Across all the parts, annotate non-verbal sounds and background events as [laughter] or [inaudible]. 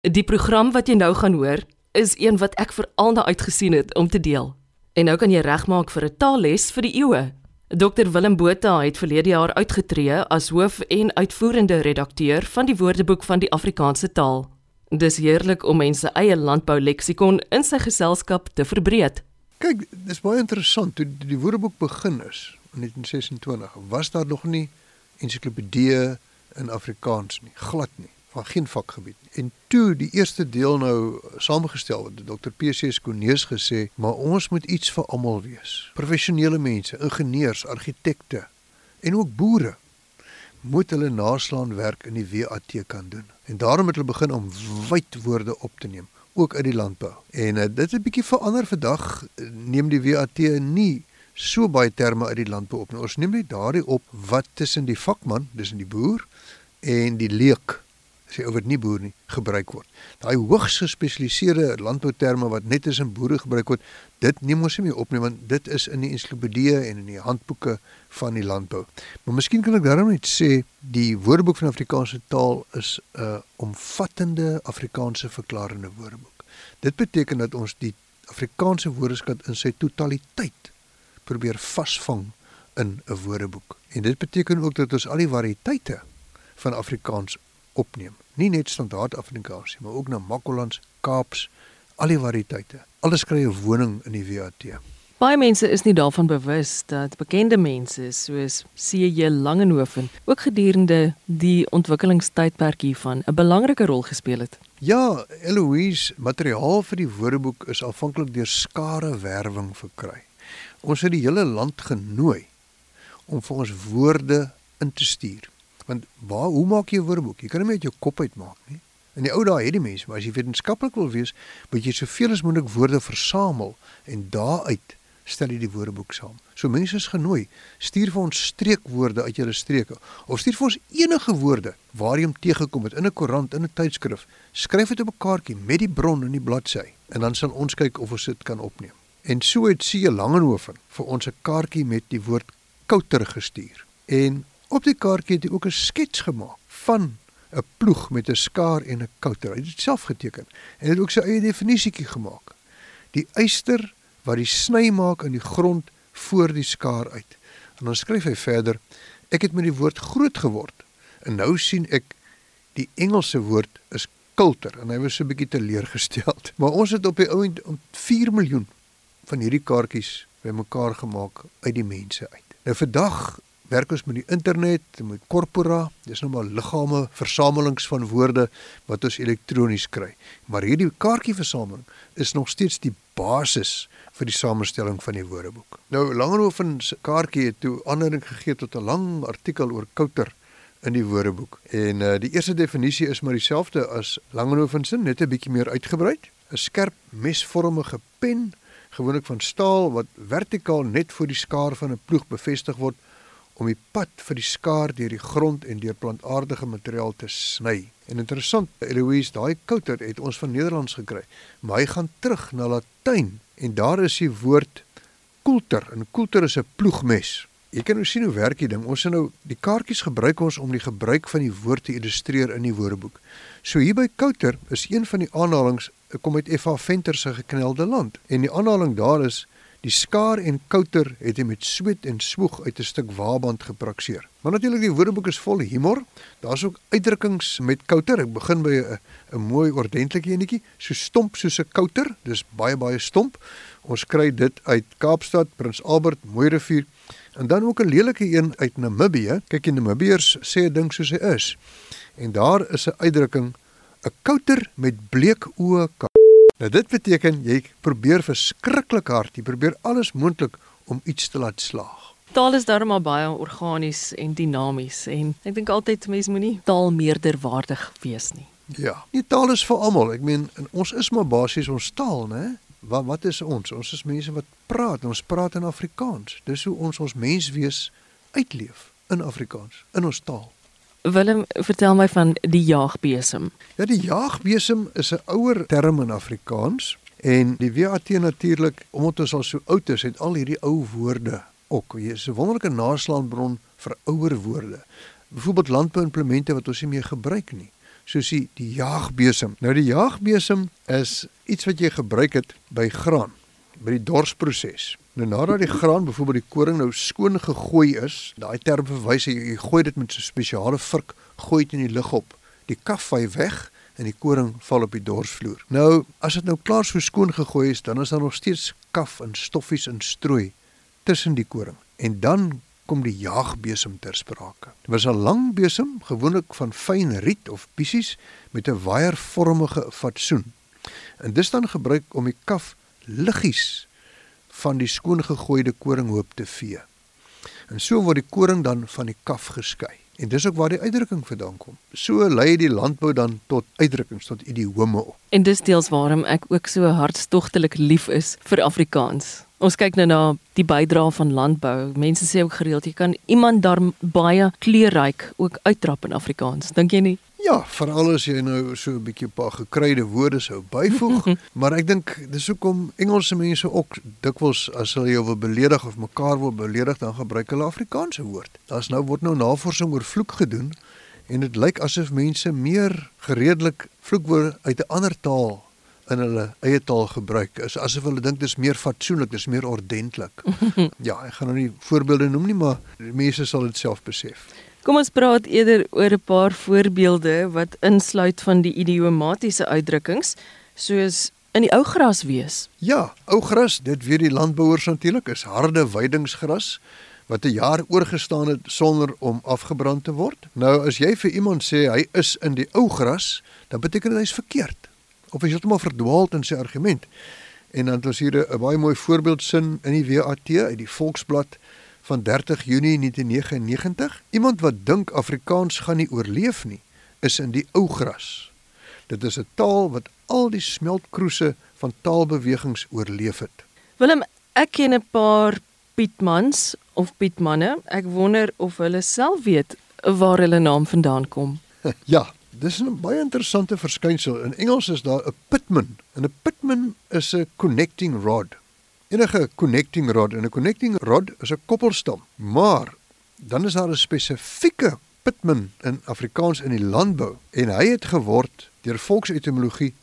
Die program wat jy nou gaan hoor, is een wat ek veral na uitgesien het om te deel. En nou kan jy regmaak vir 'n taalles vir die eeue. Dr Willem Botha het verlede jaar uitgetree as hoof en uitvoerende redakteur van die Woordeboek van die Afrikaanse taal. Dis heerlik om mense eie landbou leksikon in sy geselskap te verbreek. Kyk, dis baie interessant toe die Woordeboek begin is in 1926. Was daar nog nie ensiklopedieë in Afrikaans nie, glad nie van geen vakgebied. En toe die eerste deel nou saamgestel word, Dr PC Skoneus gesê, maar ons moet iets vir almal wees. Professionele mense, ingenieurs, argitekte en ook boere moet hulle naslaan werk in die WAT kan doen. En daarom het hulle begin om wyd woorde op te neem, ook uit die landbou. En uh, dit het 'n bietjie verander vandag, neem die WAT nie so baie terme uit die landbou op nie. Ons neem net daardie op wat tussen die vakman, dis in die boer en die leek sê ou wat nie boer nie gebruik word. Daai hoogs gespesialiseerde landbouterme wat net in boere gebruik word, dit neem ons nie meer op nie want dit is in die ensiklopedie en in die handboeke van die landbou. Maar miskien kan ek daarom net sê die Woordeboek van Afrikaanse taal is 'n uh, omvattende Afrikaanse verklarende woordeboek. Dit beteken dat ons die Afrikaanse woordeskat in sy totaliteit probeer vasvang in 'n woordeboek. En dit beteken ook dat ons al die variëteite van Afrikaans opneem. Nie net standaard Afrikaans nie, maar ook na Makwalands, Kaaps, al die variëteite. Alles kry 'n woning in die WAT. Baie mense is nie daarvan bewus dat bekende mense soos C.J. Langehoven ook gedurende die ontwikkelingstydperk hiervan 'n belangrike rol gespeel het. Ja, Eloise, materiaal vir die woordeboek is afhanklik deur skare werwing verkry. Ons het die hele land genooi om vir ons woorde in te stuur. Want waar hoe maak jy 'n woordeboek? Jy kan hom met jou kop uitmaak, nie? In die ou dae het die mense, maar as jy wetenskaplik wil wees, moet jy soveel as moontlik woorde versamel en daaruit stel jy die woordeboek saam. So mense is genooi, stuur vir ons streekwoorde uit julle streke of stuur vir ons enige woorde waar jy hom teëgekom het in 'n koerant, in 'n tydskrif. Skryf dit op 'n kaartjie met die bron in die bladsy en dan sal ons kyk of ons dit kan opneem. En so het sie Langehoven vir ons 'n kaartjie met die woord kouter gestuur. En Op die kaartjie het hy ook 'n skets gemaak van 'n ploeg met 'n skaar en 'n kouter. Hy het dit self geteken en het ook sy eie definisietjie gemaak. Die eyster wat die sny maak in die grond voor die skaar uit. En dan skryf hy verder: Ek het met die woord groot geword en nou sien ek die Engelse woord is kulter en hy was so 'n bietjie teleurgesteld. [laughs] Maar ons het op die ouend om 4 miljoen van hierdie kaartjies bymekaar gemaak uit die mense uit. Nou vandag werk ons met die internet, met corpora, dis nou maar liggame versamelings van woorde wat ons elektronies kry. Maar hierdie kaartjieversameling is nog steeds die basis vir die samestelling van die woordeboek. Nou Langehoven se kaartjie het toe aanleiding gegee tot 'n lang artikel oor kouter in die woordeboek. En uh, die eerste definisie is maar dieselfde as Langehoven se, net 'n bietjie meer uitgebrei. 'n Skerp mesvormige pen, gewoonlik van staal wat vertikaal net voor die skaar van 'n ploeg bevestig word om die pad vir die skaar deur die grond en deur plantaardige materiaal te sny. En interessant, Eloise, daai kouter het ons van Nederlands gekry, maar hy gaan terug na Latyn en daar is die woord koelter en koelter is 'n ploegmes. Jy kan nou sien hoe werk die ding. Ons het nou die kaartjies gebruik ons om die gebruik van die woord te illustreer in die woordeboek. So hier by kouter is een van die aanhalings kom uit F.A. Venter se geknelde land en die aanhaling daar is Die skaar en kouter het hy met sweet en swoeg uit 'n stuk waaband geprakseer. Maar natuurlik die woordeboek is vol humor. Daar's ook uitdrukkings met kouter. Ek begin by 'n 'n mooi ordentlike enetjie, so stomp soos 'n kouter. Dis baie baie stomp. Ons kry dit uit Kaapstad, Prins Albert, Mooi rivier en dan ook 'n lelike een uit Namibië. Kyk, die Namibiërs sê 'n ding soos hy is. En daar is 'n uitdrukking: 'n kouter met bleek oë Nou dit beteken jy probeer verskriklik hard, jy probeer alles moontlik om iets te laat slaag. Taal is darem maar baie organies en dinamies en ek dink altyd mense moenie taal meerderwaardig wees nie. Ja, die taal is vir almal. Ek meen ons is maar basies ons taal, né? Wat wat is ons? Ons is mense wat praat. Ons praat in Afrikaans. Dis hoe ons ons menswees uitleef in Afrikaans, in ons taal. Willem, vertel my van die jaagbesem. Ja, die jaagbesem is 'n ouer term in Afrikaans en die WAT natuurlik, omdat ons al so oud is, het al hierdie ou woorde ook. Hier is 'n wonderlike naslaanbron vir ouer woorde. Byvoorbeeld landbouimplemente wat ons nie meer gebruik nie, soos die, die jaagbesem. Nou die jaagbesem is iets wat jy gebruik het by graan, by die dorsproses. Nou nadat die graan, byvoorbeeld die koring nou skoon gegooi is, daai term verwys jy, jy gooi dit met so 'n spesiale vurk, gooi dit in die lug op. Die kaf val weg en die koring val op die dorsvloer. Nou, as dit nou klaar so skoon gegooi is, dan is daar nog steeds kaf en stoffies en strooi tussen die koring. En dan kom die jaagbesem ter sprake. Dit was 'n lang besem, gewoonlik van fyn riet of piesies met 'n waiervormige fatsoen. En dis dan gebruik om die kaf liggies van die skoon gegooide koringhoop te vee. En so word die koring dan van die kaf geskei. En dis ook waar die uitdrukking vandaan kom. So lei die landbou dan tot uitdrukkings tot idiome op. En dis deels waarom ek ook so hartstogtelik lief is vir Afrikaans. Ons kyk nou na die bydrae van landbou. Mense sê ook gereeld jy kan iemand daar baie kleurryk ook uittrap in Afrikaans. Dink jy nie? Ja, veral as jy nou so 'n bietjie 'n paar gekryde woorde sou byvoeg, [laughs] maar ek dink dis hoekom Engelse mense ook dikwels as hulle jou wil beledig of mekaar wil beledig, dan gebruik hulle Afrikaanse woord. Daar's nou word nou navorsing oor vloek gedoen en dit lyk asof mense meer gereedelik vloekwoorde uit 'n ander taal in hulle eie taal gebruik is asof hulle dink dis meer fatsoenlik, dis meer ordentlik. [laughs] ja, ek gaan nou nie voorbeelde noem nie, maar mense sal dit self besef. Kom ons praat eerder oor 'n paar voorbeelde wat insluit van die idiomatiese uitdrukkings soos in die ou gras wees. Ja, ou gras, dit weet die landbouers natuurlik, is harde weidingsgras wat 'n jaar oorgestaan het sonder om afgebrand te word. Nou as jy vir iemand sê hy is in die ou gras, dan beteken dit hy's verkeerd of is heeltemal verdwaald in sy argument. En dan het ons hier 'n baie mooi voorbeeldsin in die WAT uit die Volksblad van 30 Junie 1999. Iemand wat dink Afrikaans gaan nie oorleef nie, is in die ou gras. Dit is 'n taal wat al die smeltkroese van taalbewegings oorleef het. Willem, ek ken 'n paar Pietmans of Pietmanne. Ek wonder of hulle self weet waar hulle naam vandaan kom. [laughs] ja, dis 'n baie interessante verskynsel. In Engels is daar 'n pitman. En 'n pitman is 'n connecting rod. Enige connecting rod en 'n connecting rod is 'n koppelstam. Maar dan is daar 'n spesifieke pitman in Afrikaans in die landbou en hy het geword deur volksetimologie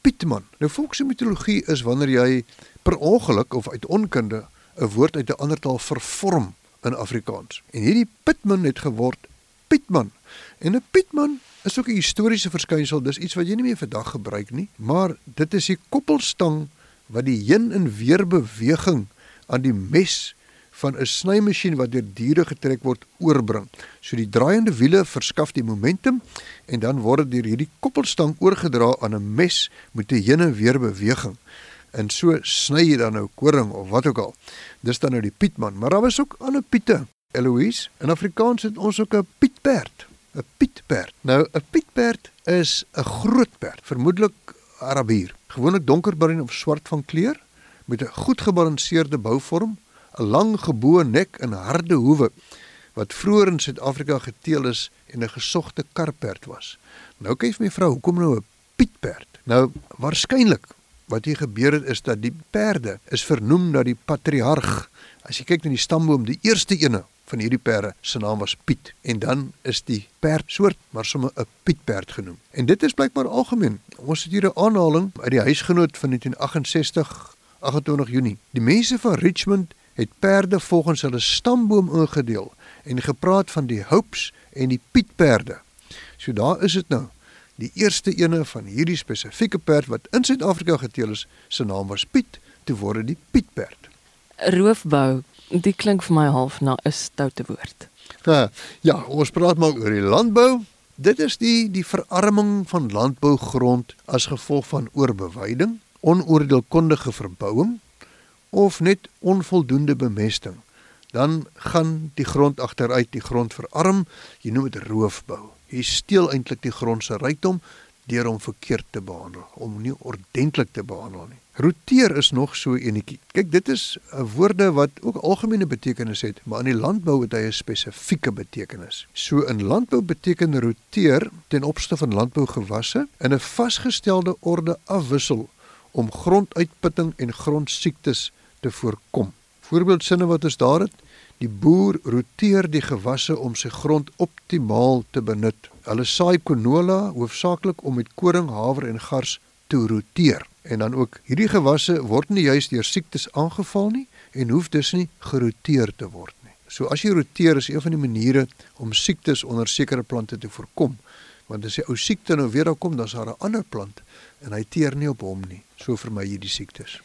Pietman. Nou volksetimologie is wanneer jy per ongeluk of uit onkunde 'n woord uit 'n ander taal vervorm in Afrikaans. En hierdie Pietman het geword Pietman. En 'n Pietman is ook 'n historiese verskynsel. Dis iets wat jy nie meer vandag gebruik nie, maar dit is die koppelstang wat die heen en weer beweging aan die mes van 'n snymasjien wat deur diere getrek word oorbring. So die draaiende wiele verskaf die momentum en dan word dit deur hierdie koppelstang oorgedra aan 'n mes met 'n heen en weer beweging. En so sny jy dan nou koring of wat ook al. Dis dan nou die Pietman, maar daar was ook ander Piete. Eloise, in Afrikaans het ons ook 'n Pietperd. 'n pietperd. Nou 'n pietperd is 'n groot perd, vermoedelik Arabier. Gewoonlik donkerbruin of swart van kleur met 'n goed gebalanseerde bouvorm, 'n lang geboë nek en harde hoewe wat vroeër in Suid-Afrika geteel is en 'n gesogte karperd was. Nou kyk my vrou, hoekom nou 'n pietperd? Nou waarskynlik wat hier gebeur het is dat die perde is vernoem na die patriarg. As jy kyk na die stamboom, die eerste ene van hierdie perde se naam was Piet en dan is die perd soort maar sommer 'n Pietperd genoem. En dit is blykbaar algemeen. Ons het hier 'n aanhaling uit die huisgenoot van 1968 28 Junie. Die mense van Richmond het perde volgens hulle stamboom ingedeel en gepraat van die Hopes en die Pietperde. So daar is dit nou. Die eerste ene van hierdie spesifieke perd wat in Suid-Afrika geteel is, se naam was Piet, toe word die Pietperd. Roofbou Dit klink vir my half na 'n stoute woord. Ja, ja, ons praat maar oor die landbou. Dit is die die verarming van landbougrond as gevolg van oorbeweiding, onoordeelkundige verbouing of net onvoldoende bemesting. Dan gaan die grond agteruit, die grond verarm. Jy noem dit roofbou. Jy steel eintlik die grond se rykdom deur hom verkeerd te behandel, om nie ordentlik te behandel nie. Roteer is nog so enetjie. Kyk, dit is 'n woorde wat ook algemene betekenis het, maar in die landbou het hy 'n spesifieke betekenis. So in landbou beteken roteer ten opsigte van landbougewasse in 'n vasgestelde orde afwissel om gronduitputting en grondsiektes te voorkom. Voorbeeldsinne wat ons daar het, Die boer roteer die gewasse om sy grond optimaal te benut. Hulle saai canola hoofsaaklik om met koring, haver en gars te roteer. En dan ook hierdie gewasse word nie juist deur siektes aangeval nie en hoef dus nie geroteer te word nie. So as jy roteer is een van die maniere om siektes onder sekere plante te voorkom. Want as die ou siekte nou weer daar kom, dan is daar 'n ander plant en hy teer nie op hom nie. So vermy jy die siektes.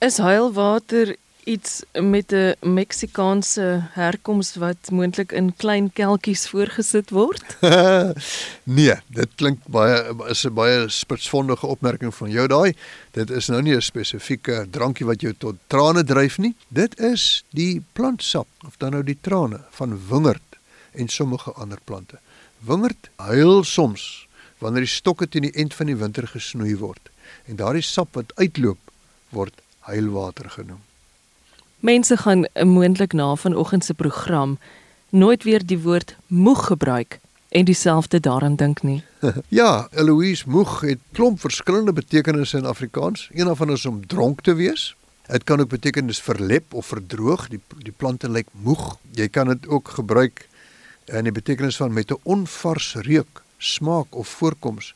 Is heilwater iets met 'n Meksikaanse herkoms wat moontlik in klein kelkies voorgesit word? [laughs] nee, dit klink baie is 'n baie spitsvondige opmerking van jou daai. Dit is nou nie 'n spesifieke drankie wat jou tot trane dryf nie. Dit is die plantsap of dan nou die trane van wingerd en sommige ander plante. Wingerd huil soms wanneer die stokke teen die end van die winter gesnoei word en daardie sap wat uitloop word huilwater genoem. Mense gaan moontlik na vanoggend se program nooit weer die woord moeg gebruik en dieselfde daaraan dink nie. [laughs] ja, Eloise moeg het klomp verskillende betekenisse in Afrikaans. Een daarvan is om dronk te wees. Dit kan ook beteken dis verlep of verdroog, die die plante lyk moeg. Jy kan dit ook gebruik in die betekenis van met 'n onvars reuk, smaak of voorkoms.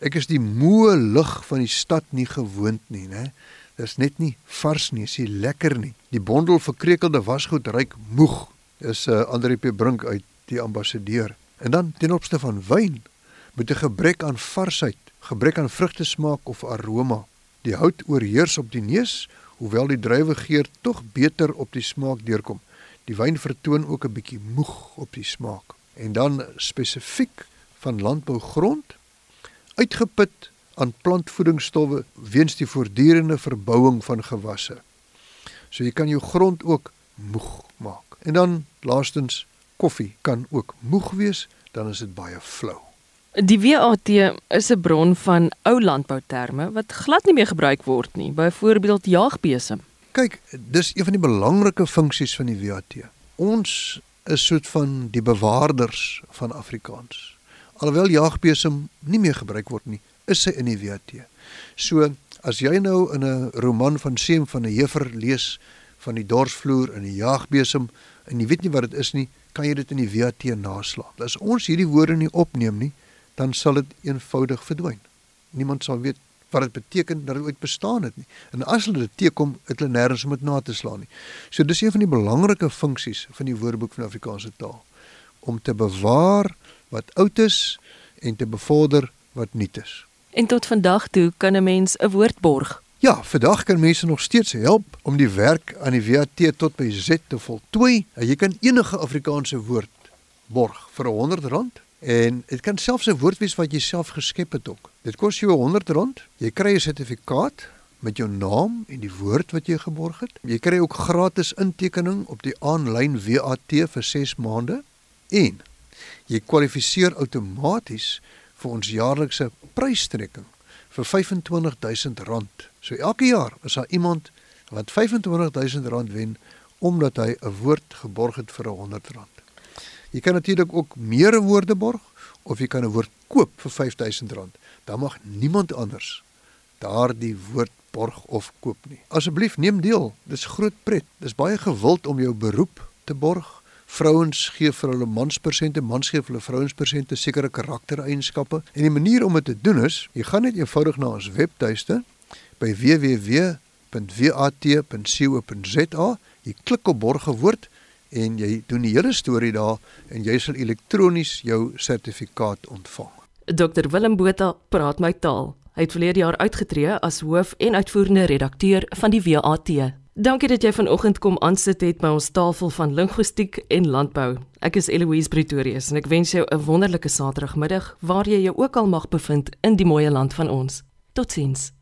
Ek is die moe lug van die stad nie gewoond nie, né? Dis net nie vars nie, is nie lekker nie. Die bondel verkrekelde wasgoed ryk moeg. Is 'n uh, eh, Andrie P Brink uit die ambassadeur. En dan ten opsigte van wyn met 'n gebrek aan varsheid, gebrek aan vrugtesmaak of aroma. Die hout oorheers op die neus, hoewel die druiwegeur tog beter op die smaak deurkom. Die wyn vertoon ook 'n bietjie moeg op die smaak. En dan spesifiek van landbougrond uitgeput aan plantvoedingsstowwe weens die voortdurende verbouing van gewasse. So jy kan jou grond ook moeg maak. En dan laastens koffie kan ook moeg wees, dan is dit baie flou. Die WAT is 'n bron van ou landbouterme wat glad nie meer gebruik word nie, byvoorbeeld jaagbesem. Kyk, dis een van die belangrike funksies van die WAT. Ons is soort van die bewaarders van Afrikaans. Alhoewel jaagbesem nie meer gebruik word nie, is sy in die WT. So as jy nou in 'n roman van Seem van 'n Hefer lees van die dorsvloer en die jaagbesem en jy weet nie wat dit is nie, kan jy dit in die WT naslaan. As ons hierdie woorde nie opneem nie, dan sal dit eenvoudig verdwyn. Niemand sal weet wat dit beteken dat dit ooit bestaan het nie. En as hulle dit teekom, het hulle nêrens om dit na te slaan nie. So dis een van die belangrike funksies van die Woordeboek van Afrikaanse taal om te bewaar wat oud is en te bevorder wat nuut is. En tot vandag toe kan 'n mens 'n woord borg. Ja, vandag kan mense nog steeds help om die werk aan die WAT tot by Z te voltooi. Jy kan enige Afrikaanse woord borg vir R100 en dit kan selfs 'n woord wees wat jy self geskep het ook. Dit kos jou R100. Jy kry 'n sertifikaat met jou naam en die woord wat jy geborg het. Jy kry ook gratis intekening op die aanlyn WAT vir 6 maande en jy kwalifiseer outomaties vir ons jaarlikse prystrekking vir R25000. So elke jaar is daar iemand wat R25000 wen omdat hy 'n woord geborg het vir R100. Jy kan natuurlik ook meer woorde borg of jy kan 'n woord koop vir R5000. Dan mag niemand anders daardie woord borg of koop nie. Asseblief neem deel. Dis groot pret. Dis baie gewild om jou beroep te borg Vrouens gee vir hulle manspersente, mans gee vir hulle vrouenspersente sekere karaktereienskappe. En die manier om dit te doen is, jy gaan net eenvoudig na ons webtuiste by www.wat.co.za, jy klik op borgewoord en jy doen die hele storie daar en jy sal elektronies jou sertifikaat ontvang. Dr Willem Botha praat my taal. Hy het verlede jaar uitgetree as hoof en uitvoerende redakteur van die WAT. Dankie dat jy vanoggend kom aansit het by ons tafel van linguistiek en landbou. Ek is Eloise Pretorius en ek wens jou 'n wonderlike Saterdagmiddag waar jy jou ook al mag bevind in die mooi land van ons. Totsiens.